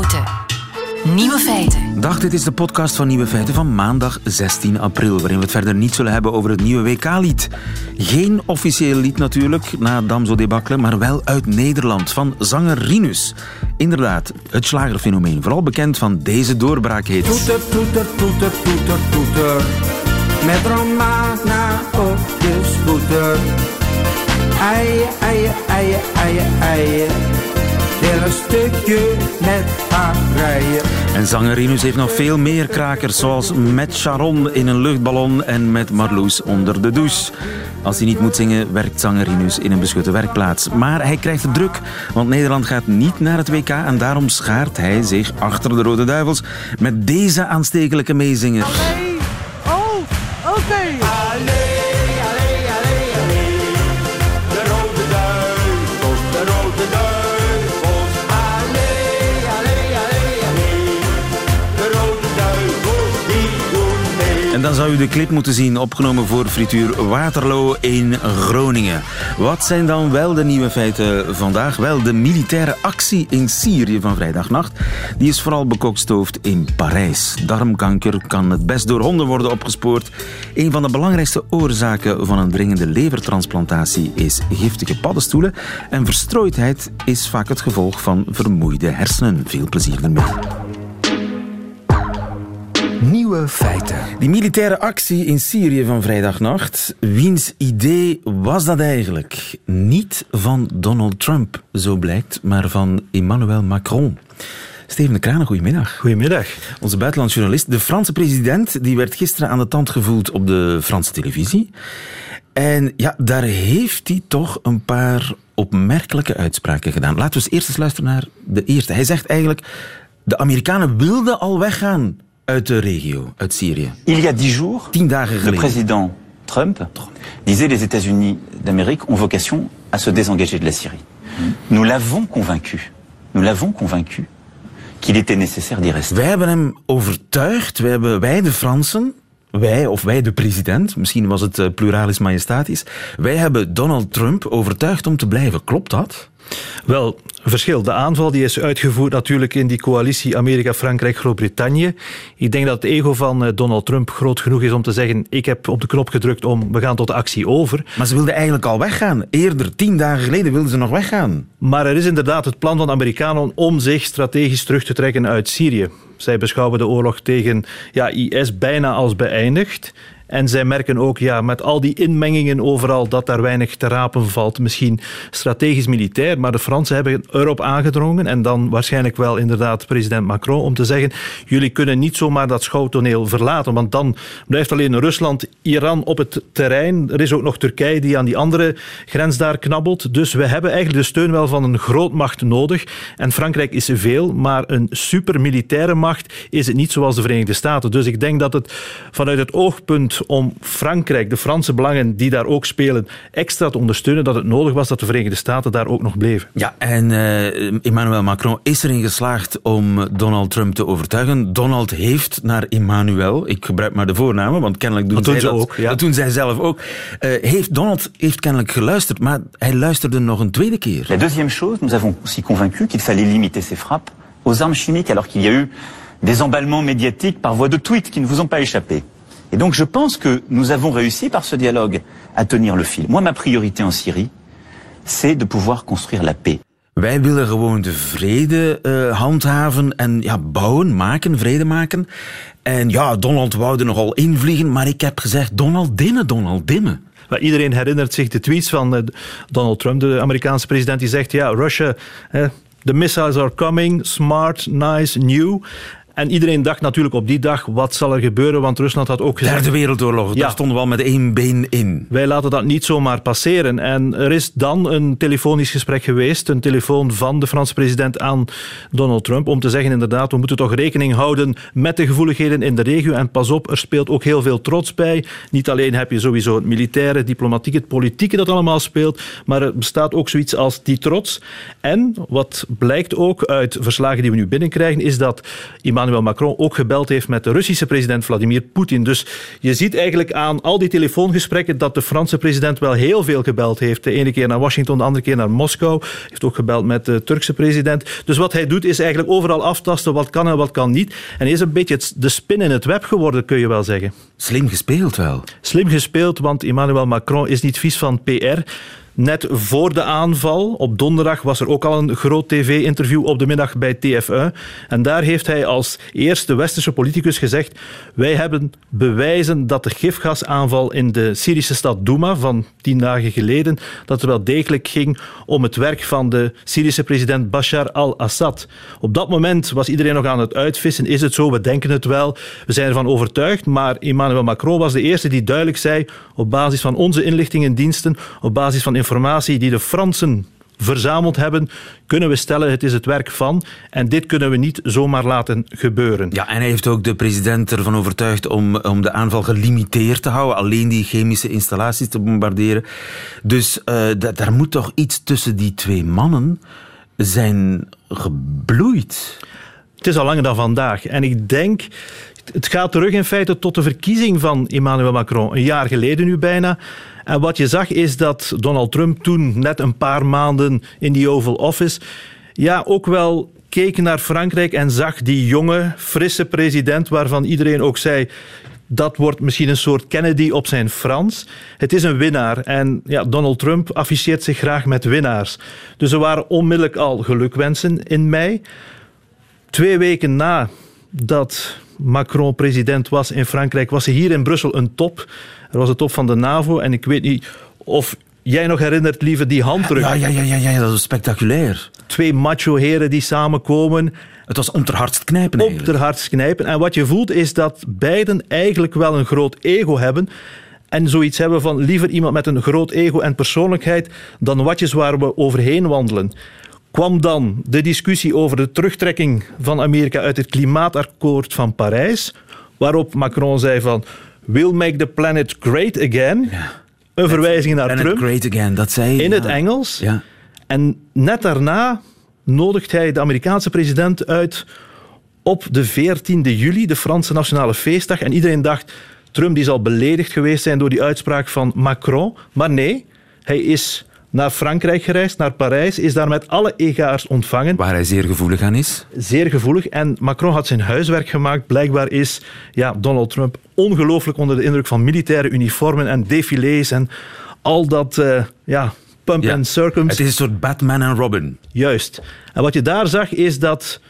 Houten. Nieuwe feiten. Dag, dit is de podcast van Nieuwe Feiten van maandag 16 april, waarin we het verder niet zullen hebben over het nieuwe WK-lied. Geen officieel lied natuurlijk, na Damso debakkele, maar wel uit Nederland, van zanger Rinus. Inderdaad, het slagerfenomeen, vooral bekend van deze doorbraakhit. Toeter, toeter, toeter, toeter, toeter. Met Romana op de scooter. Eien, eien, eien, eien, eien. Wil een stukje met haar rijden. En zanger Rinus heeft nog veel meer krakers, zoals met Sharon in een luchtballon en met Marloes onder de douche. Als hij niet moet zingen, werkt zanger Rinus in een beschutte werkplaats. Maar hij krijgt het druk, want Nederland gaat niet naar het WK en daarom schaart hij zich achter de Rode Duivels met deze aanstekelijke meezinger. En dan zou u de clip moeten zien, opgenomen voor frituur Waterloo in Groningen. Wat zijn dan wel de nieuwe feiten vandaag? Wel, de militaire actie in Syrië van vrijdagnacht. Die is vooral bekokstoofd in Parijs. Darmkanker kan het best door honden worden opgespoord. Een van de belangrijkste oorzaken van een dringende levertransplantatie is giftige paddenstoelen. En verstrooidheid is vaak het gevolg van vermoeide hersenen. Veel plezier ermee. Nieuwe feiten. Die militaire actie in Syrië van vrijdagnacht, wiens idee was dat eigenlijk? Niet van Donald Trump, zo blijkt, maar van Emmanuel Macron. Steven de Kranen, goedemiddag. Goedemiddag. Onze buitenlandsjournalist. De Franse president die werd gisteren aan de tand gevoeld op de Franse televisie. En ja, daar heeft hij toch een paar opmerkelijke uitspraken gedaan. Laten we eens eerst eens luisteren naar de eerste. Hij zegt eigenlijk, de Amerikanen wilden al weggaan uit de regio, uit Syrië. Il y a dix jours, Tien dagen le président Trump disait les États-Unis d'Amérique ont vocation à se désengager de la Syrie. Nous l'avons convaincu, nous l'avons convaincu qu'il était nécessaire d'y rester. Wij hebben hem overtuigd, wij, hebben, wij de Fransen, wij of wij de president, misschien was het eh, pluralis majestatisch, wij hebben Donald Trump overtuigd om te blijven. Klopt dat? Wel, verschil. De aanval die is uitgevoerd natuurlijk in die coalitie Amerika, Frankrijk, Groot-Brittannië. Ik denk dat het ego van eh, Donald Trump groot genoeg is om te zeggen ik heb op de knop gedrukt om we gaan tot de actie over. Maar ze wilden eigenlijk al weggaan. Eerder, tien dagen geleden, wilden ze nog weggaan. Maar er is inderdaad het plan van de Amerikanen om zich strategisch terug te trekken uit Syrië. Zij beschouwen de oorlog tegen ja, IS bijna als beëindigd. En zij merken ook ja, met al die inmengingen overal dat daar weinig te rapen valt. Misschien strategisch militair, maar de Fransen hebben erop aangedrongen. En dan waarschijnlijk wel inderdaad president Macron om te zeggen: jullie kunnen niet zomaar dat schouwtoneel verlaten. Want dan blijft alleen Rusland, Iran op het terrein. Er is ook nog Turkije die aan die andere grens daar knabbelt. Dus we hebben eigenlijk de steun wel van een grootmacht nodig. En Frankrijk is veel, maar een supermilitaire macht is het niet zoals de Verenigde Staten. Dus ik denk dat het vanuit het oogpunt om Frankrijk, de Franse belangen die daar ook spelen, extra te ondersteunen, dat het nodig was dat de Verenigde Staten daar ook nog bleven. Ja, en eh, Emmanuel Macron is erin geslaagd om Donald Trump te overtuigen. Donald heeft naar Emmanuel, ik gebruik maar de voornamen, want kennelijk doen Dat doen zij ze dat, ook, ja. dat doen zij zelf ook. Eh, heeft, Donald heeft kennelijk geluisterd, maar hij luisterde nog een tweede keer. La deuxième chose, nous avons aussi convaincu qu'il fallait limiter ces frappes aux armes chimiques, alors qu'il y a eu des emballements médiatiques par voie de tweets qui ne vous ont pas échappé. Et donc je pense que nous avons réussi par ce dialogue à tenir le fil. Moi, ma priorité en Syrie, c'est de pouvoir construire la paix. Wij willen gewoon de vrede eh, handhaven en ja, bouwen, maken, vrede maken. En ja, Donald wou er nogal invliegen, maar ik heb gezegd, Donald dimmen, Donald dimmen. Maar iedereen herinnert zich de tweets van eh, Donald Trump, de Amerikaanse president, die zegt: Ja, Russia, eh, the missiles are coming, smart, nice, new. En iedereen dacht natuurlijk op die dag: wat zal er gebeuren? Want Rusland had ook gezegd. Derde Wereldoorlog, Ja. daar stonden we al met één been in. Wij laten dat niet zomaar passeren. En er is dan een telefonisch gesprek geweest, een telefoon van de Franse president aan Donald Trump, om te zeggen inderdaad, we moeten toch rekening houden met de gevoeligheden in de regio. En pas op, er speelt ook heel veel trots bij. Niet alleen heb je sowieso het militaire, diplomatieke, het politieke dat allemaal speelt, maar er bestaat ook zoiets als die trots. En wat blijkt ook uit verslagen die we nu binnenkrijgen, is dat Emmanuel Emmanuel Macron ook gebeld heeft met de Russische president Vladimir Poetin. Dus je ziet eigenlijk aan al die telefoongesprekken dat de Franse president wel heel veel gebeld heeft. De ene keer naar Washington, de andere keer naar Moskou. Hij heeft ook gebeld met de Turkse president. Dus wat hij doet is eigenlijk overal aftasten wat kan en wat kan niet. En hij is een beetje de spin in het web geworden, kun je wel zeggen. Slim gespeeld wel. Slim gespeeld, want Emmanuel Macron is niet vies van PR. Net voor de aanval, op donderdag, was er ook al een groot tv-interview op de middag bij TF1. En daar heeft hij als eerste westerse politicus gezegd: Wij hebben bewijzen dat de gifgasaanval in de Syrische stad Douma van tien dagen geleden, dat het wel degelijk ging om het werk van de Syrische president Bashar al-Assad. Op dat moment was iedereen nog aan het uitvissen. Is het zo? We denken het wel. We zijn ervan overtuigd. Maar Emmanuel Macron was de eerste die duidelijk zei: op basis van onze inlichtingendiensten, op basis van informatie die de Fransen verzameld hebben, kunnen we stellen het is het werk van. En dit kunnen we niet zomaar laten gebeuren. Ja, en hij heeft ook de president ervan overtuigd om, om de aanval gelimiteerd te houden. Alleen die chemische installaties te bombarderen. Dus uh, daar moet toch iets tussen die twee mannen zijn gebloeid. Het is al langer dan vandaag. En ik denk, het gaat terug in feite tot de verkiezing van Emmanuel Macron. Een jaar geleden nu bijna. En wat je zag is dat Donald Trump toen net een paar maanden in die Oval Office ja, ook wel keek naar Frankrijk en zag die jonge, frisse president waarvan iedereen ook zei dat wordt misschien een soort Kennedy op zijn Frans. Het is een winnaar en ja, Donald Trump afficheert zich graag met winnaars. Dus er waren onmiddellijk al gelukwensen in mei. Twee weken na dat Macron president was in Frankrijk, was er hier in Brussel een top. Er was een top van de NAVO en ik weet niet of jij nog herinnert, lieve, die handdruk. Ja, ja, ja, ja, ja dat was spectaculair. Twee macho-heren die samenkomen. Het was om ter hardst knijpen. Om ter hardst knijpen. En wat je voelt is dat beiden eigenlijk wel een groot ego hebben. En zoiets hebben van liever iemand met een groot ego en persoonlijkheid dan watjes waar we overheen wandelen kwam dan de discussie over de terugtrekking van Amerika uit het klimaatakkoord van Parijs, waarop Macron zei van we'll make the planet great again. Ja. Een verwijzing naar planet Trump. great again, dat zei In het Engels. Ja. En net daarna nodigt hij de Amerikaanse president uit op de 14e juli, de Franse nationale feestdag. En iedereen dacht, Trump die zal beledigd geweest zijn door die uitspraak van Macron. Maar nee, hij is naar Frankrijk gereisd, naar Parijs, is daar met alle egaars ontvangen. Waar hij zeer gevoelig aan is. Zeer gevoelig. En Macron had zijn huiswerk gemaakt. Blijkbaar is ja, Donald Trump ongelooflijk onder de indruk van militaire uniformen en défilés en al dat uh, ja, pump ja, and circums. Het is een soort Batman en Robin. Juist. En wat je daar zag is dat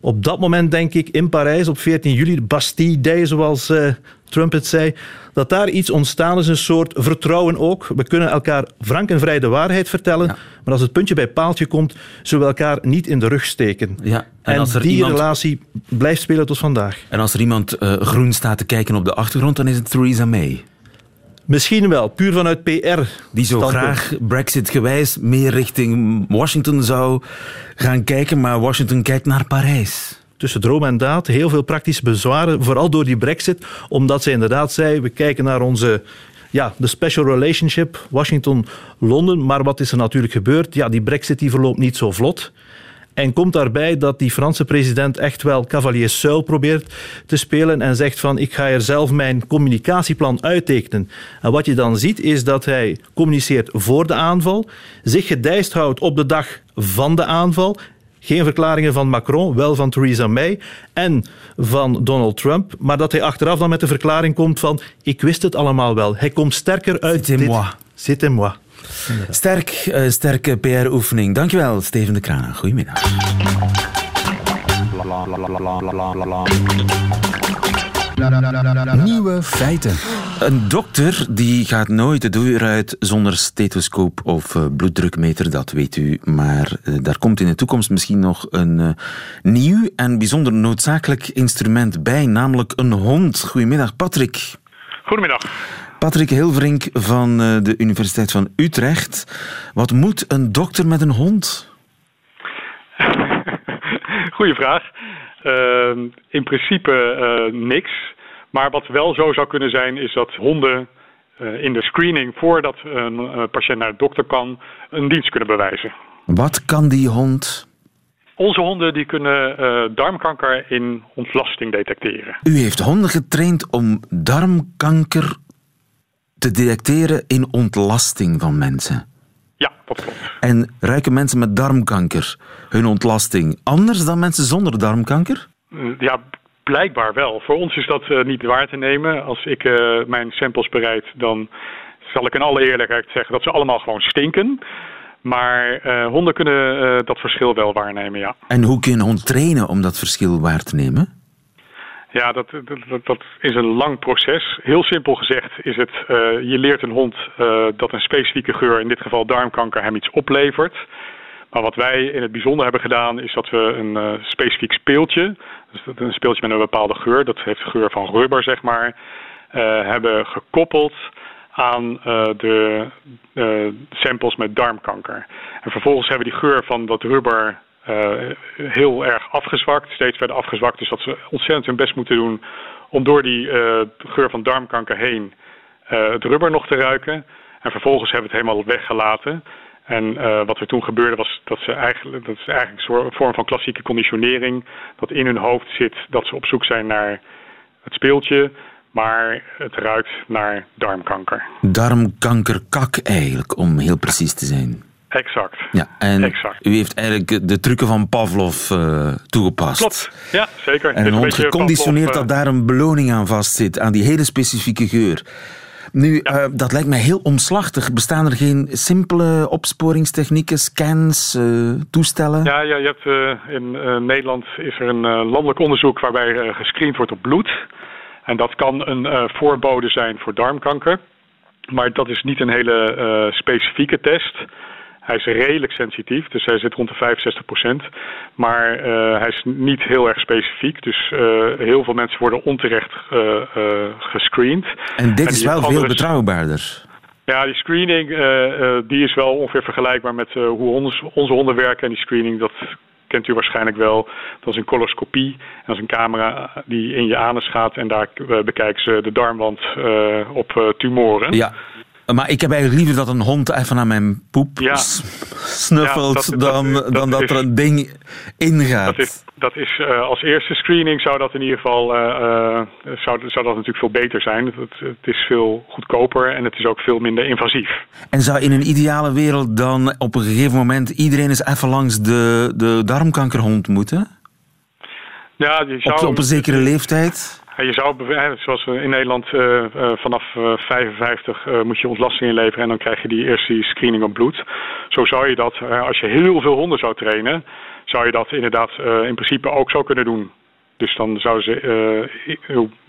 op dat moment, denk ik, in Parijs op 14 juli, de Bastille Day, zoals uh, Trump het zei, dat daar iets ontstaan is, een soort vertrouwen ook. We kunnen elkaar frank en vrij de waarheid vertellen, ja. maar als het puntje bij paaltje komt, zullen we elkaar niet in de rug steken. Ja. En, En, als er die iemand, relatie blijft spelen tot vandaag. en als er iemand eh, groen staat te kijken op de achtergrond, dan is het Theresa May. Misschien wel, puur vanuit PR. Die zo graag Brexit-gewijs meer richting Washington zou gaan kijken, maar Washington kijkt naar Parijs. Tussen droom en daad heel veel praktische bezwaren, vooral door die brexit, omdat ze inderdaad zei, we kijken naar onze ja, de special relationship Washington-Londen, maar wat is er natuurlijk gebeurd? Ja, die brexit die verloopt niet zo vlot. En komt daarbij dat die Franse president echt wel cavalier Seul probeert te spelen en zegt van ik ga er zelf mijn communicatieplan uittekenen. En wat je dan ziet is dat hij communiceert voor de aanval, zich gedijst houdt op de dag van de aanval geen verklaringen van Macron, wel van Theresa May en van Donald Trump. Maar dat hij achteraf dan met de verklaring komt van ik wist het allemaal wel. Hij komt sterker uit C'est dit. moi. C'est moi. Sterk, eh, sterke PR-oefening. Dankjewel, Steven de Kraan. Goedemiddag. Nieuwe feiten. Een dokter die gaat nooit de deur uit zonder stethoscoop of eh, bloeddrukmeter, dat weet u. Maar eh, daar komt in de toekomst misschien nog een eh, nieuw en bijzonder noodzakelijk instrument bij, namelijk een hond. Goedemiddag, Patrick. Goedemiddag. Patrick Hilverink van de Universiteit van Utrecht. Wat moet een dokter met een hond? Goeie vraag. Uh, in principe niks. Maar wat wel zo zou kunnen zijn, is dat honden uh, in de screening voordat een patiënt naar de dokter kan, een dienst kunnen bewijzen. Wat kan die hond? Onze honden die kunnen uh, darmkanker in ontlasting detecteren. U heeft honden getraind om darmkanker te detecteren in ontlasting van mensen. Ja, dat klopt. En ruiken mensen met darmkanker hun ontlasting anders dan mensen zonder darmkanker? Ja, blijkbaar wel. Voor ons is dat uh, niet waar te nemen. Als ik uh, mijn samples bereid, dan zal ik in alle eerlijkheid zeggen dat ze allemaal gewoon stinken. Maar uh, honden kunnen dat verschil wel waarnemen, ja. En hoe kun je een hond trainen om dat verschil waar te nemen? Ja, dat, dat, dat, is een lang proces. Heel simpel gezegd is het, uh, je leert een hond dat een specifieke geur, in dit geval darmkanker, hem iets oplevert. Maar wat wij in het bijzonder hebben gedaan, is dat we een specifiek speeltje, een speeltje met een bepaalde geur, dat heeft de geur van rubber zeg maar, hebben gekoppeld aan de samples met darmkanker. En vervolgens hebben die geur van dat rubber heel erg afgezwakt, steeds verder afgezwakt. Dus dat ze ontzettend hun best moeten doen om door die geur van darmkanker heen het rubber nog te ruiken. En vervolgens hebben we het helemaal weggelaten. En wat er toen gebeurde was dat ze eigenlijk, dat is eigenlijk een vorm van klassieke conditionering. Dat in hun hoofd zit dat ze op zoek zijn naar het speeltje. Maar het ruikt naar darmkanker. Darmkankerkak eigenlijk, om heel precies te zijn. Exact. Ja, en exact. u heeft eigenlijk de trucken van Pavlov uh, toegepast. Klopt, ja, zeker. En een hond geconditioneerd Pavlov, dat daar een beloning aan vastzit, aan die hele specifieke geur. Nu, ja. uh, dat lijkt mij heel omslachtig. Bestaan er geen simpele opsporingstechnieken, scans, uh, toestellen? Ja, ja je hebt, in Nederland is er een landelijk onderzoek waarbij gescreend wordt op bloed. En dat kan een voorbode zijn voor darmkanker. Maar dat is niet een hele specifieke test. Hij is redelijk sensitief, dus hij zit rond de 65 procent. Maar uh, hij is niet heel erg specifiek. Dus uh, heel veel mensen worden onterecht uh, gescreend. En dit en is wel veel betrouwbaarder. Ja, die screening die is wel ongeveer vergelijkbaar met hoe ons, onze honden werken. En die screening, dat kent u waarschijnlijk wel. Dat is een coloscopie. Dat is een camera die in je anus gaat. En daar bekijken ze de darmwand op tumoren. Ja. Maar ik heb eigenlijk liever dat een hond even aan mijn poep ja. snuffelt ja, dat, dan dat, dan dat, er een ding ingaat. Dat is, dat is uh, als eerste screening zou dat in ieder geval uh, uh, zou, zou dat natuurlijk veel beter zijn. Het, het, is veel goedkoper en het is ook veel minder invasief. En zou in een ideale wereld dan op een gegeven moment iedereen eens even langs de, de darmkankerhond moeten? Ja, die zou, op, op een zekere leeftijd? Je zou, zoals we in Nederland uh, uh, vanaf uh, 55 moet je ontlasting inleveren en dan krijg je die eerste screening op bloed. Zo zou je dat, als je heel veel honden zou trainen, zou je dat inderdaad in principe ook zo kunnen doen. Dus dan zouden ze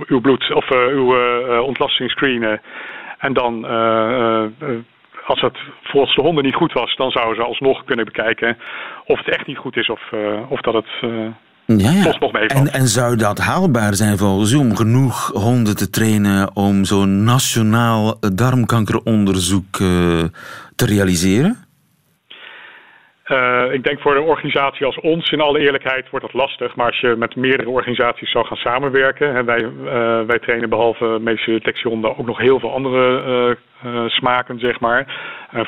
uw, bloed of uw ontlasting screenen en dan als het volgens de honden niet goed was, dan zouden ze alsnog kunnen bekijken of het echt niet goed is of dat het ja, ja. En, en zou dat haalbaar zijn volgens u om genoeg honden te trainen om zo'n nationaal darmkankeronderzoek uh, te realiseren? Uh, ik denk voor een organisatie als ons, in alle eerlijkheid, wordt dat lastig. Maar als je met meerdere organisaties zou gaan samenwerken. En wij, uh, wij trainen behalve medische detectiehonden ook nog heel veel andere smaken, zeg maar.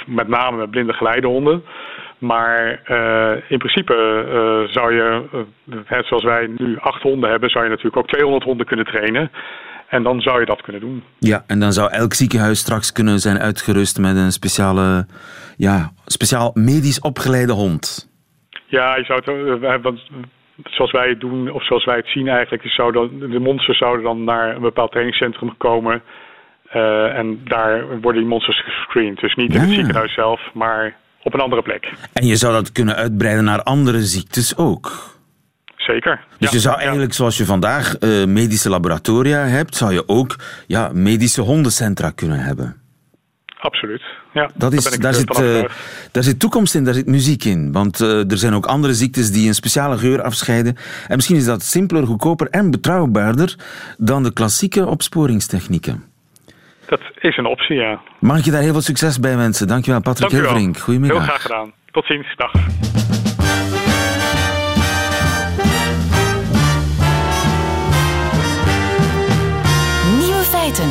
met name met blinde geleidehonden. Maar uh, in principe uh, zou je, uh, zoals wij nu acht honden hebben, zou je natuurlijk ook 200 honden kunnen trainen. En dan zou je dat kunnen doen. Ja, en dan zou elk ziekenhuis straks kunnen zijn uitgerust met een speciale, ja, speciaal medisch opgeleide hond. Ja, je zou het, want zoals wij het doen, of zoals wij het zien eigenlijk, is zou dan, de monsters zouden dan naar een bepaald trainingscentrum komen. en daar worden die monsters gescreend. Dus niet in het ziekenhuis zelf, maar op een andere plek. En je zou dat kunnen uitbreiden naar andere ziektes ook? Zeker. Dus je zou eigenlijk, zoals je vandaag uh, medische laboratoria hebt, zou je ook ja, medische hondencentra kunnen hebben. Absoluut. Ja, dat is, daar, zit, uh, daar zit toekomst in, daar zit muziek in. Want uh, er zijn ook andere ziektes die een speciale geur afscheiden. En misschien is dat simpeler, goedkoper en betrouwbaarder dan de klassieke opsporingstechnieken. Dat is een optie, ja. Mag ik je daar heel veel succes bij wensen? Dankjewel, Patrick Dank Hilverink. Goedemiddag. Heel graag gedaan. Tot ziens. Dag. Nieuwe feiten.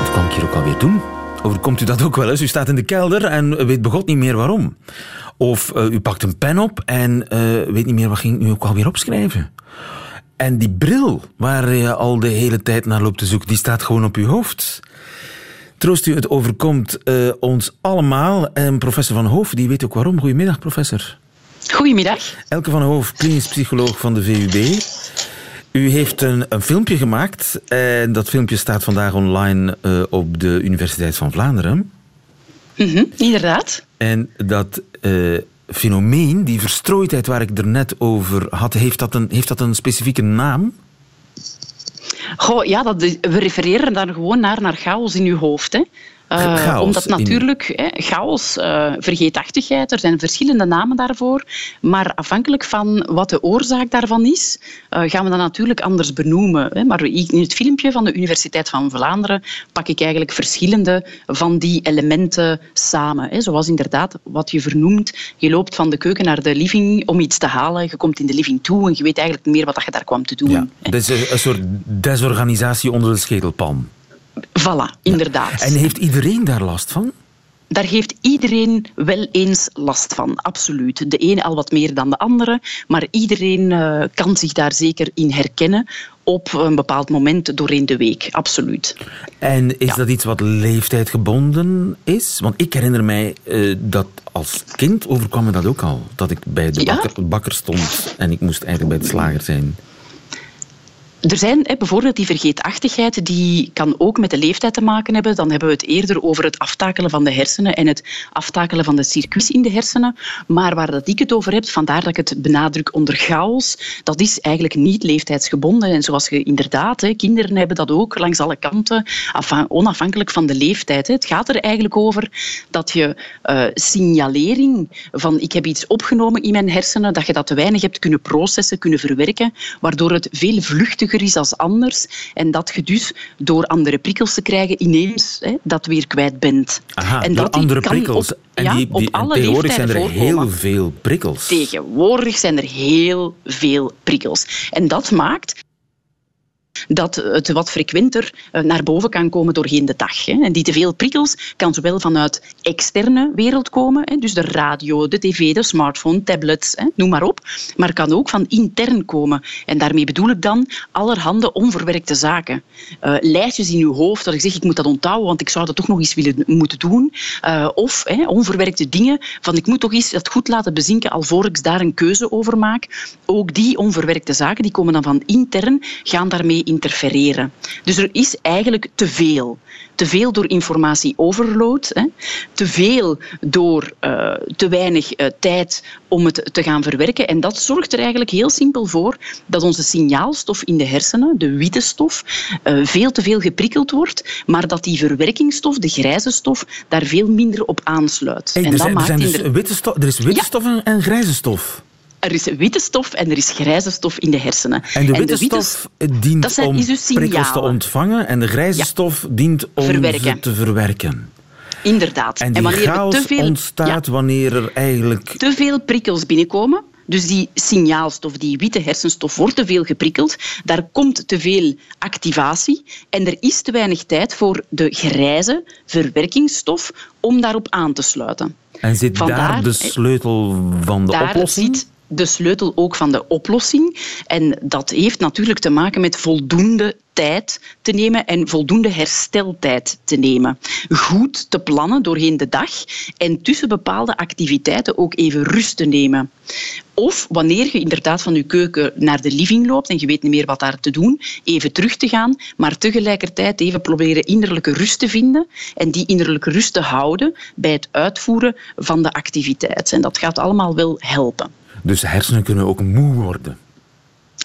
Wat kan ik hier ook alweer doen? Overkomt u dat ook wel eens? U staat in de kelder en weet begot niet meer waarom. Of uh, u pakt een pen op en uh, weet niet meer wat ging u ook alweer opschrijven. En die bril waar je al de hele tijd naar loopt te zoeken, die staat gewoon op uw hoofd. Troost u, het overkomt uh, ons allemaal. En professor Van Hoof, die weet ook waarom. Goedemiddag, professor. Goedemiddag. Elke van Hoof, klinisch psycholoog van de VUB. U heeft een, een, filmpje gemaakt en dat filmpje staat vandaag online uh, op de Universiteit van Vlaanderen. Mm -hmm, inderdaad. En dat uh, fenomeen, die verstrooidheid waar ik er net over had, heeft dat een, heeft dat een specifieke naam? Goh, ja, dat, we refereren daar gewoon naar, naar chaos in uw hoofd. Hè. Uh, chaos omdat natuurlijk, in... hè, chaos, uh, vergeetachtigheid, er zijn verschillende namen daarvoor. Maar afhankelijk van wat de oorzaak daarvan is, uh, gaan we dat natuurlijk anders benoemen. Hè. Maar in het filmpje van de Universiteit van Vlaanderen pak ik eigenlijk verschillende van die elementen samen. Hè. Zoals inderdaad wat je vernoemt. Je loopt van de keuken naar de living om iets te halen. Je komt in de living toe en je weet eigenlijk meer wat je daar kwam te doen. Ja, dat is een soort desorganisatie onder de schedelpan. Voilà, inderdaad. En heeft iedereen daar last van? Daar heeft iedereen wel eens last van, absoluut. De ene al wat meer dan de andere, maar iedereen uh, kan zich daar zeker in herkennen op een bepaald moment doorheen de week, absoluut. En is ja. dat iets wat leeftijdgebonden is? Want ik herinner mij uh, dat als kind overkwam me dat ook al. Dat ik bij de bakker, ja? bakker stond en ik moest eigenlijk bij de slager zijn. Er zijn bijvoorbeeld die vergeetachtigheid, die kan ook met de leeftijd te maken hebben. Dan hebben we het eerder over het aftakelen van de hersenen en het aftakelen van de circuits in de hersenen. Maar waar dat ik het over heb, vandaar dat ik het benadruk onder chaos, dat is eigenlijk niet leeftijdsgebonden. En zoals je inderdaad, hè, kinderen hebben dat ook langs alle kanten, onafhankelijk van de leeftijd. Het gaat er eigenlijk over dat je uh, signalering van ik heb iets opgenomen in mijn hersenen, dat je dat te weinig hebt kunnen processen, kunnen verwerken, waardoor het veel vluchtiger is als anders. En dat je dus door andere prikkels te krijgen ineens hè, dat weer kwijt bent. Aha, en door dat andere prikkels. Op, en ja, die, die, op alle en tegenwoordig zijn er heel veel prikkels. Tegenwoordig zijn er heel veel prikkels. En dat maakt dat het wat frequenter naar boven kan komen doorheen de dag. En die te veel prikkels kan zowel vanuit externe wereld komen, dus de radio, de tv, de smartphone, tablets, noem maar op, maar kan ook van intern komen. En daarmee bedoel ik dan allerhande onverwerkte zaken. Uh, lijstjes in uw hoofd dat ik zeg, ik moet dat onthouden, want ik zou dat toch nog eens willen moeten doen. Uh, of onverwerkte dingen van ik moet toch eens dat goed laten bezinken alvorens ik daar een keuze over maak. Ook die onverwerkte zaken die komen dan van intern, gaan daarmee interfereren. Dus er is eigenlijk te veel. Te veel door informatieoverload, hè. te veel door uh, te weinig uh, tijd om het te gaan verwerken. En dat zorgt er eigenlijk heel simpel voor dat onze signaalstof in de hersenen, de witte stof, uh, veel te veel geprikkeld wordt, maar dat die verwerkingsstof, de grijze stof, daar veel minder op aansluit. Hey, en er, dat zijn, er, maakt zijn dus witte stof, er is witte Ja. stof en grijze stof. Er is witte stof en er is grijze stof in de hersenen. En de witte stof dient dat zijn- om prikkels te ontvangen en de grijze Ja. stof dient om Verwerken. ze te verwerken. Inderdaad. En wanneer te veel, ontstaat ja, wanneer er eigenlijk... te veel prikkels binnenkomen, dus die signaalstof, die witte hersenstof, wordt te veel geprikkeld. Daar komt te veel activatie en er is te weinig tijd voor de grijze verwerkingsstof om daarop aan te sluiten. En zit daar de sleutel van de Daar oplossing? zit de sleutel ook van de oplossing. En dat heeft natuurlijk te maken met voldoende tijd te nemen en voldoende hersteltijd te nemen. Goed te plannen doorheen de dag en tussen bepaalde activiteiten ook even rust te nemen. Of wanneer je inderdaad van je keuken naar de living loopt en je weet niet meer wat daar te doen, even terug te gaan, maar tegelijkertijd even proberen innerlijke rust te vinden en die innerlijke rust te houden bij het uitvoeren van de activiteit. En dat gaat allemaal wel helpen. Dus hersenen kunnen ook moe worden.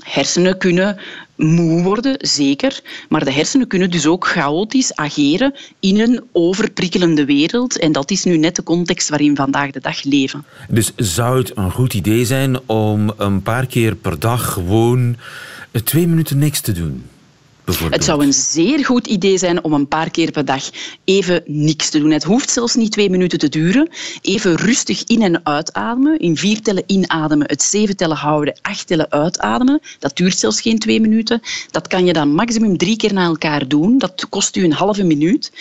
Hersenen kunnen moe worden, zeker. Maar de hersenen kunnen dus ook chaotisch ageren in een overprikkelende wereld. En dat is nu net de context waarin we vandaag de dag leven. Dus zou het een goed idee zijn om een paar keer per dag gewoon twee minuten niks te doen? Het zou een zeer goed idee zijn om een paar keer per dag even niks te doen. Het hoeft zelfs niet twee minuten te duren. Even rustig in- en uitademen. In vier tellen inademen, het zeven tellen houden, acht tellen uitademen. Dat duurt zelfs geen twee minuten. Dat kan je dan maximum drie keer na elkaar doen. Dat kost u een halve minuut.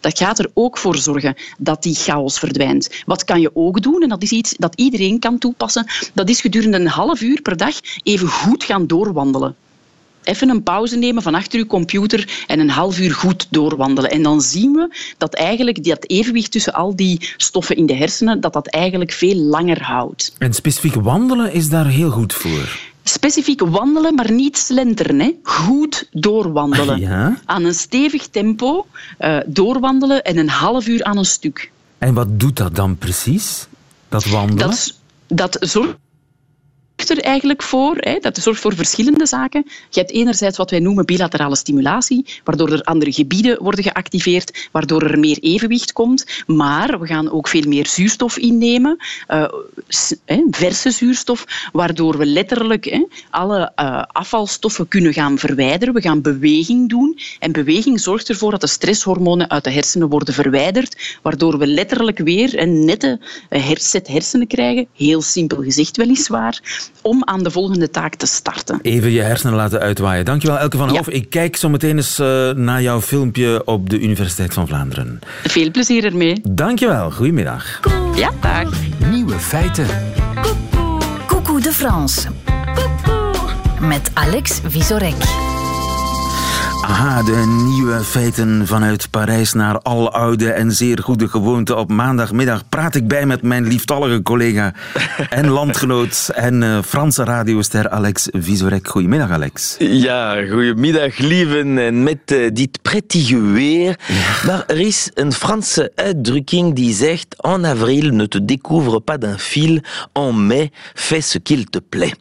dat gaat er ook voor zorgen dat die chaos verdwijnt. Wat kan je ook doen, en dat is iets dat iedereen kan toepassen, dat is gedurende een half uur per dag even goed gaan doorwandelen even een pauze nemen van achter uw computer en een half uur goed doorwandelen. En dan zien we dat eigenlijk dat evenwicht tussen al die stoffen in de hersenen, dat dat eigenlijk veel langer houdt. En specifiek wandelen is daar heel goed voor. Specifiek wandelen, maar niet slenteren. Hè. Goed doorwandelen. Ja? Aan een stevig tempo uh, doorwandelen en een half uur aan een stuk. En wat doet dat dan precies, dat wandelen? Dat, dat zorgt er eigenlijk voor. Hè, dat zorgt voor verschillende zaken. Je hebt enerzijds wat wij noemen bilaterale stimulatie, waardoor er andere gebieden worden geactiveerd, waardoor er meer evenwicht komt. Maar we gaan ook veel meer zuurstof innemen, uh, verse zuurstof, waardoor we letterlijk hè, alle uh, afvalstoffen kunnen gaan verwijderen. We gaan beweging doen. En beweging zorgt ervoor dat de stresshormonen uit de hersenen worden verwijderd, waardoor we letterlijk weer een nette set hersenen krijgen. Heel simpel gezegd weliswaar om aan de volgende taak te starten. Even je hersenen laten uitwaaien. Dankjewel Elke van Hoof. Ik kijk zo meteen eens uh, naar jouw filmpje op de Universiteit van Vlaanderen. Veel plezier ermee. Dankjewel. Goedemiddag. Ja, dag. Nieuwe feiten. Coucou de France. Met Alex Visorek. Aha, de nieuwe feiten vanuit Parijs naar aloude en zeer goede gewoonte. Op maandagmiddag praat ik bij met mijn lieftallige collega en landgenoot en uh, Franse radioster Alex Visorek. Goedemiddag, Alex. Ja, goedemiddag, lieven. En met uh, dit prettige weer. Ja. Maar er is een Franse uitdrukking die zegt: En avril ne te découvre pas d'un fil, en mai fais ce qu'il te plaît.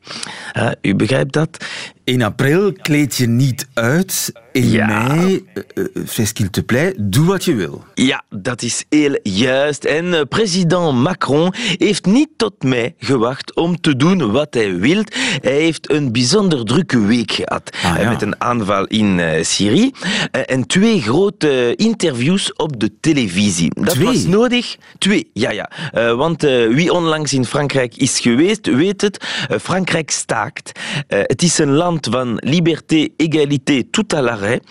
Uh, u begrijpt dat? In april kleed je niet uit. In ja. mei, uh, fais qu'il te plaît, doe wat je wil. Ja, dat is heel juist. En uh, president Macron heeft niet tot mei gewacht om te doen wat hij wil. Hij heeft een bijzonder drukke week gehad. Ah, ja. Met een aanval in Syrië. en twee grote interviews op de televisie. Dat twee? was nodig. Twee, ja, ja. want wie onlangs in Frankrijk is geweest, weet het. Frankrijk staakt. het is een land van liberté, égalité, tout à l'arrêt.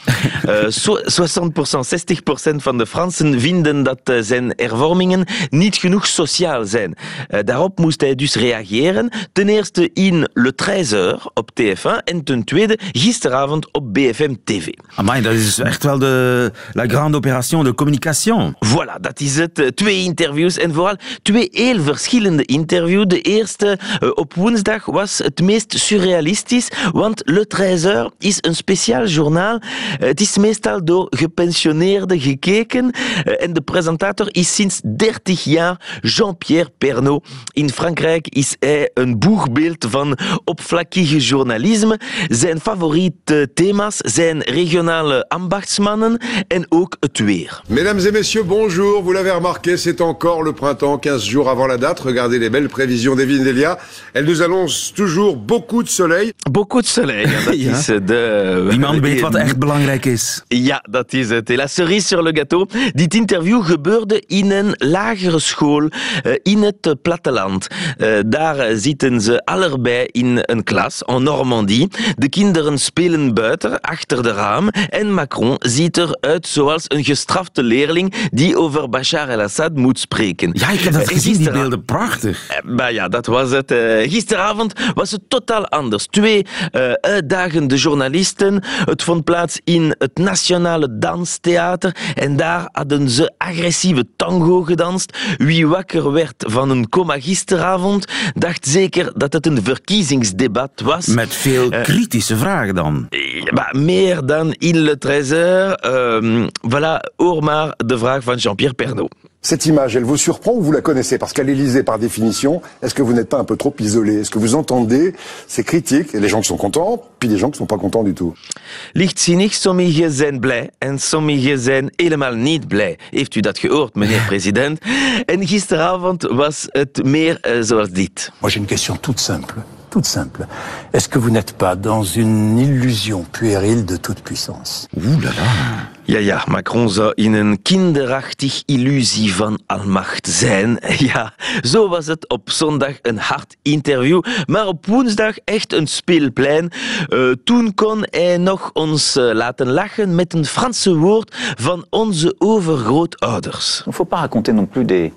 Uh, 60%, 60% van de Fransen vinden dat uh, zijn hervormingen niet genoeg sociaal zijn. Uh, daarop moest hij dus reageren. Ten eerste in Le 13 op TF1 en ten tweede gisteravond op BFM TV. Amai, dat is echt wel de la grande opération de communication. Voilà, dat is het. Twee interviews en vooral twee heel verschillende interviews. De eerste uh, op woensdag was het meest surrealistisch, want Le 13 is een speciaal journaal. Het is meestal door gepensioneerden gekeken en de presentator is sinds 30 jaar Jean-Pierre Pernaut. In Frankrijk is hij een boegbeeld van oppervlakkige journalisme. Zijn favoriete thema's zijn regionale ambachtsmannen en ook het weer. Mesdames et messieurs, bonjour. Vous l'avez remarqué, c'est encore le printemps, 15 jours avant la date. Regardez les belles prévisions d'Evelyne Delia. Elle nous annonce toujours beaucoup de soleil. Beaucoup de soleil. Ja, dat Ja. is de... Die man weet wat echt belangrijk is. Ja, dat is het. Et la cerise sur le gâteau. Dit interview gebeurde in een lagere school uh, in het platteland. Uh, daar zitten ze allebei in een klas, en Normandie. De kinderen spelen buiten, achter de raam. En Macron ziet eruit zoals een gestrafte leerling die over Bashar el-Assad moet spreken. Ja, ik heb dat gezien, die beelden. Prachtig. Eh, Maar ja, dat was het. Eh, gisteravond was het totaal anders. Twee eh, uitdagende journalisten. Het vond plaats in het Nationale Danstheater. En daar hadden ze agressieve tango gedanst. Wie wakker werd van een coma gisteravond, dacht zeker dat het een verkiezingsdebat was. Met veel Eh, kritische vragen dan. Maar meer dan in Le Trésor. Euh, voilà, hoor maar de vraag van Jean-Pierre Pernaut. Cette image, elle vous surprend ou vous la connaissez? Parce qu'à l'Élysée, par définition, est-ce que vous n'êtes pas un peu trop isolé? Est-ce que vous entendez ces critiques? Et les gens qui sont contents, puis les gens qui sont pas contents du tout Lichtzinnig, sommigen zijn blij en sommigen zijn helemaal niet blij. Heeft u dat gehoord, meneer president? En gisteravond was het meer uh, zoals dit. Moi, j'ai une question toute simple. Toute simple. Est-ce que vous n'êtes pas dans une illusion puérile de toute puissance Ouh là là. Ja, ja, Macron zou in een kinderachtig illusie van almacht zijn. Ja, zo was het op zondag een hard interview, maar op woensdag echt een speelplein. Uh, toen kon hij nog ons uh, laten lachen met een Franse woord van onze overgrootouders. Il faut pas raconter non plus des,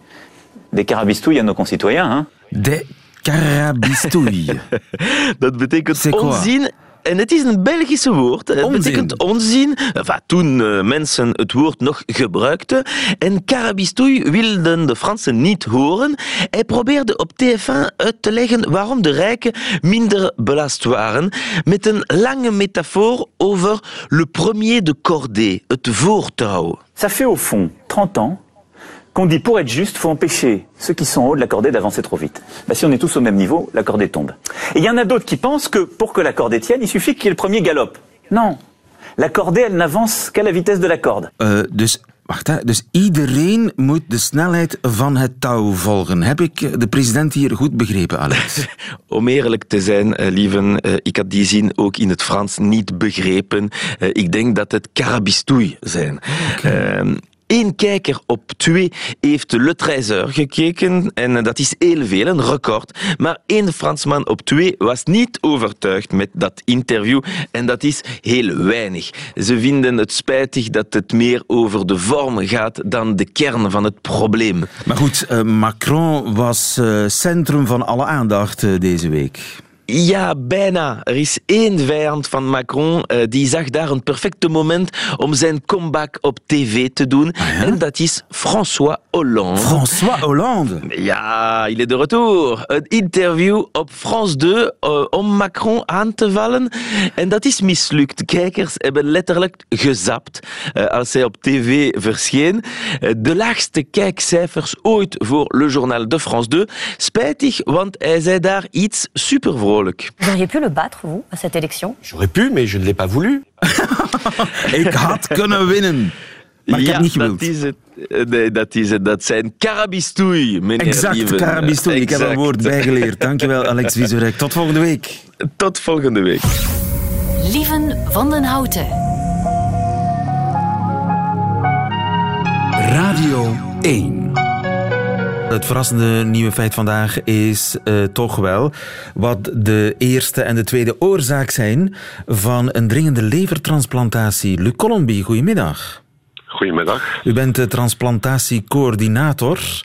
des carabistouilles à nos concitoyens. Hein? De carabistouilles. Dat betekent onzin en het is een Belgische woord. Het onzin. betekent onzin. Enfin, toen uh, mensen het woord nog gebruikten. En Carabistouille wilden de Fransen niet horen. Hij probeerde op TF1 uit te leggen waarom de rijken minder belast waren. Met een lange metafoor over le premier de cordée, het voortouw. Ça fait au fond 30 ans qu'on dit pour être juste, faut empêcher ceux qui sont en haut de la cordée d'avancer trop vite. Ben, si on est tous au même niveau, la cordée tombe. Et il y en a d'autres qui pensent que pour que la cordée tienne, il suffit qu'il y ait le premier galope. Non. La cordée, elle n'avance qu'à la vitesse de la corde. Uh, dus, wacht, hè. dus iedereen moet de snelheid van het touw volgen. Heb ik de president hier goed begrepen, Alex? Om eerlijk te zijn, uh, lieven, uh, ik had die zin ook in het Frans niet begrepen. ik denk dat het carabistouille zijn. Okay. Ehm, Eén kijker op twee heeft Le Trésor gekeken en dat is heel veel, een record. Maar één Fransman op twee was niet overtuigd met dat interview en dat is heel weinig. Ze vinden het spijtig dat het meer over de vorm gaat dan de kern van het probleem. Maar goed, uh, Macron was uh, centrum van alle aandacht deze week. Ja, bijna. Er is één vijand van Macron uh, die zag daar een perfecte moment om zijn comeback op tv te doen. Ah, ja? En dat is François Hollande. François Hollande? Ja, il est de retour. Een interview op France 2 uh, om Macron aan te vallen. En dat is mislukt. Kijkers hebben letterlijk gezapt uh, als hij op tv verscheen. de laagste kijkcijfers ooit voor Le Journal de France 2. Spijtig, want hij zei daar iets super vrolijk. Vous auriez pu le battre, vous, à cette élection J'aurais pu, mais je ne l'ai pas voulu. Ik had kunnen winnen. Maar ik ja, heb niet gewild. Dat is het. Nee, dat is het. Dat zijn carabistoei, meneer Exact, Lieven. carabistoei. Ik heb een woord bijgeleerd. Dankjewel, Alex Wieserek. Tot volgende week. Tot volgende week. Lieven van den Houten. Radio 1. Het verrassende nieuwe feit vandaag is uh, toch wel wat de eerste en de tweede oorzaak zijn van een dringende levertransplantatie. Luc Colombi, goedemiddag. Goedemiddag. U bent de transplantatiecoördinator.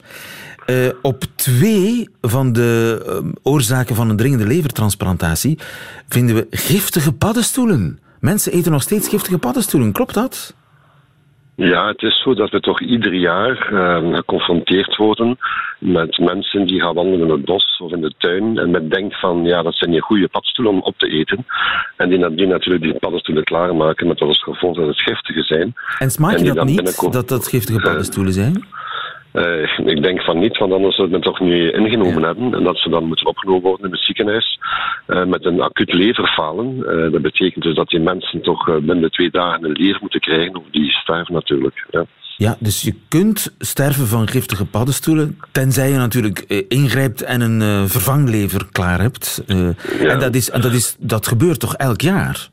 Uh, op twee van de uh, oorzaken van een dringende levertransplantatie vinden we giftige paddenstoelen. Mensen eten nog steeds giftige paddenstoelen, klopt dat? Ja, het is zo dat we toch ieder jaar uh, geconfronteerd worden met mensen die gaan wandelen in het bos of in de tuin en men denkt van ja, dat zijn hier goede paddenstoelen om op te eten. En die, die natuurlijk die paddenstoelen klaarmaken met als gevolg dat het giftige zijn. En smaak je dat niet, dat dat giftige paddenstoelen zijn? Uh, ik denk van niet, want anders zou het toch niet ingenomen ja. hebben. En dat ze dan moeten opgenomen worden in het ziekenhuis uh, met een acuut leverfalen. Uh, dat betekent dus dat die mensen toch binnen twee dagen een lever moeten krijgen, of die sterven natuurlijk. Ja. Ja, dus je kunt sterven van giftige paddenstoelen, tenzij je natuurlijk ingrijpt en een vervanglever klaar hebt. Ja. en dat, is, en dat, is, dat gebeurt toch elk jaar?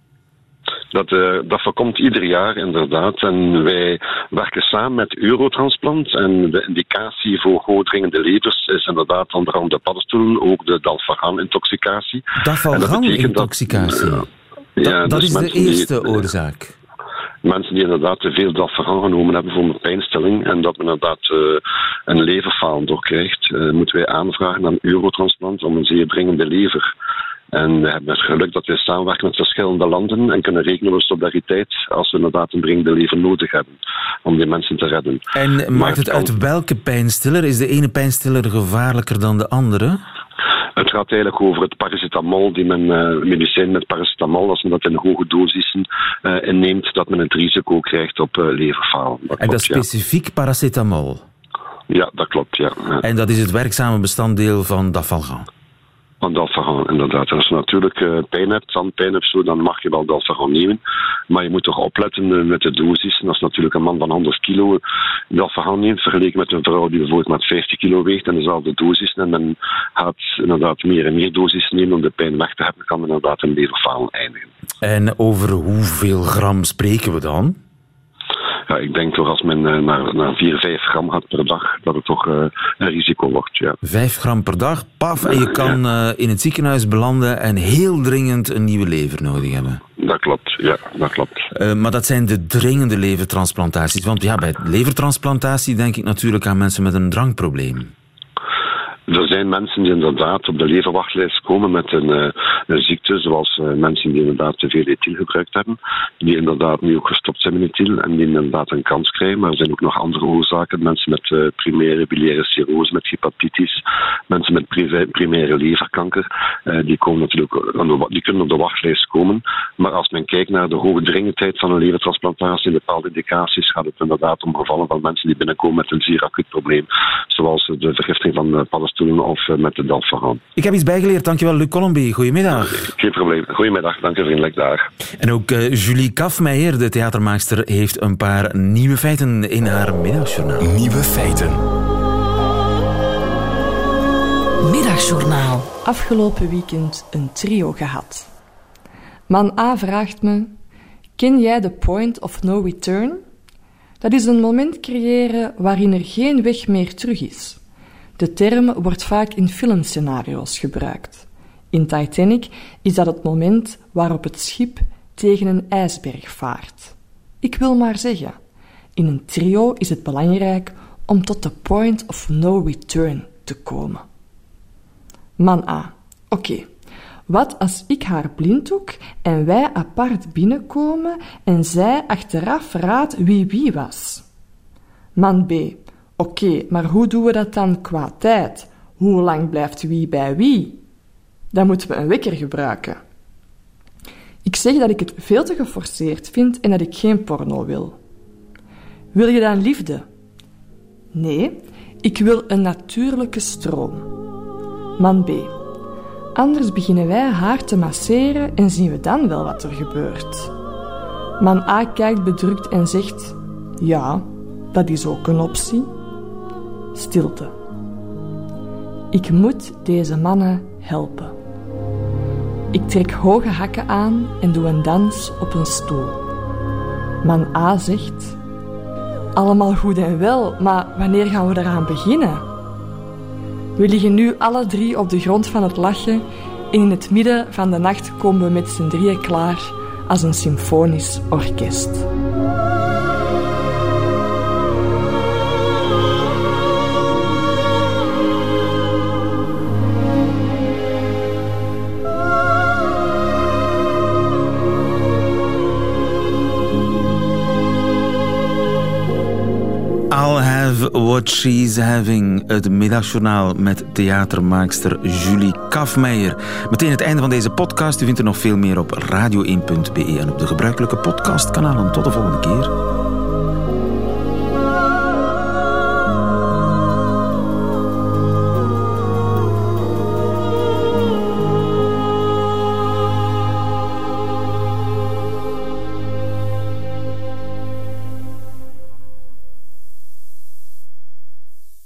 Dat, uh, dat voorkomt ieder jaar inderdaad. En wij werken samen met Eurotransplant. En de indicatie voor hoogdringende levers is inderdaad onder andere de paddenstoelen, ook de dalfagan-intoxicatie. Dalfagan-intoxicatie? Dat, ja, dat, dat dus is de eerste die, oorzaak? mensen die inderdaad te veel dalfagan genomen hebben voor een pijnstilling en dat men inderdaad uh, een leverfaal doorkrijgt, uh, moeten wij aanvragen aan Eurotransplant om een zeer dringende lever. En we hebben het geluk dat we samenwerken met verschillende landen en kunnen rekenen op solidariteit als we inderdaad een dringende lever nodig hebben om die mensen te redden. En maakt het uit welke pijnstiller? Is de ene pijnstiller gevaarlijker dan de andere? Het gaat eigenlijk over het paracetamol, die men, uh, medicijn met paracetamol, als men dat in hoge dosissen uh, inneemt, dat men het risico krijgt op uh, leverfalen. Dat en klopt, dat is specifiek paracetamol? Ja, dat klopt, ja. En dat is het werkzame bestanddeel van dafalgan? Van dalfagan, inderdaad. Als je natuurlijk uh, pijn hebt, tandpijn zo, dan mag je wel dalfagan nemen. Maar je moet toch opletten met de dosis. En als natuurlijk een man van 100 kilo dalfagan neemt, vergeleken met een vrouw die bijvoorbeeld met 50 kilo weegt en dezelfde dosis, en men gaat inderdaad meer en meer dosis nemen om de pijn weg te hebben, kan inderdaad een leverfalen eindigen. En over hoeveel gram spreken we dan? Ja, ik denk toch als men eh, naar, naar 4, 5 gram gaat per dag, dat het toch uh, een risico wordt. Ja. 5 gram per dag, paf, en je kan uh, in het ziekenhuis belanden en heel dringend een nieuwe lever nodig hebben. Dat klopt, ja, dat klopt. Uh, maar dat zijn de dringende levertransplantaties. Want ja, bij levertransplantatie denk ik natuurlijk aan mensen met een drankprobleem. Er zijn mensen die inderdaad op de leverwachtlijst komen met een, uh, een ziekte, zoals uh, mensen die inderdaad te veel ethyl gebruikt hebben, die inderdaad nu ook gestopt zijn met ethyl en die inderdaad een kans krijgen. Maar er zijn ook nog andere oorzaken. Mensen met uh, primaire biliaire cirrose, met hepatitis, mensen met primaire leverkanker, die, komen natuurlijk, die kunnen op de wachtlijst komen. Maar als men kijkt naar de hoge dringendheid van een levertransplantatie in bepaalde indicaties, gaat het inderdaad om gevallen van mensen die binnenkomen met een zeer acuut probleem, zoals de vergiftiging van of uh, met de Dalfaran. Ik heb iets bijgeleerd, dankjewel Luc Colombi. Goedemiddag. Geen probleem. Goedemiddag, dank u vriendelijk daar. En ook uh, Julie Kafmeijer, de theatermaakster, heeft een paar nieuwe feiten in haar middagjournaal. Nieuwe feiten. Middagjournaal. Afgelopen weekend een trio gehad. Man A vraagt me: Ken jij de point of no return? Dat is een moment creëren waarin er geen weg meer terug is. De term wordt vaak in filmscenario's gebruikt. In Titanic is dat het moment waarop het schip tegen een ijsberg vaart. Ik wil maar zeggen, in een trio is het belangrijk om tot de point of no return te komen. Man A. Oké, wat als ik haar blinddoek en wij apart binnenkomen en zij achteraf raadt wie wie was? Man B. Oké, maar hoe doen we dat dan qua tijd? Hoe lang blijft wie bij wie? Dan moeten we een wekker gebruiken. Ik zeg dat ik het veel te geforceerd vind en dat ik geen porno wil. Wil je dan liefde? Nee, ik wil een natuurlijke stroom. Man B. Anders beginnen wij haar te masseren en zien we dan wel wat er gebeurt. Man A kijkt bedrukt en zegt: Ja, dat is ook een optie. Stilte. Ik moet deze mannen helpen. Ik trek hoge hakken aan en doe een dans op een stoel. Man A zegt: Allemaal goed en wel, maar wanneer gaan we eraan beginnen? We liggen nu alle drie op de grond van het lachen en in het midden van de nacht komen we met z'n drieën klaar als een symfonisch orkest. What She's Having, het middagjournaal met theatermaakster Julie Kafmeijer. Meteen het einde van deze podcast. U vindt er nog veel meer op radio1.be en op de gebruikelijke podcastkanalen. Tot de volgende keer.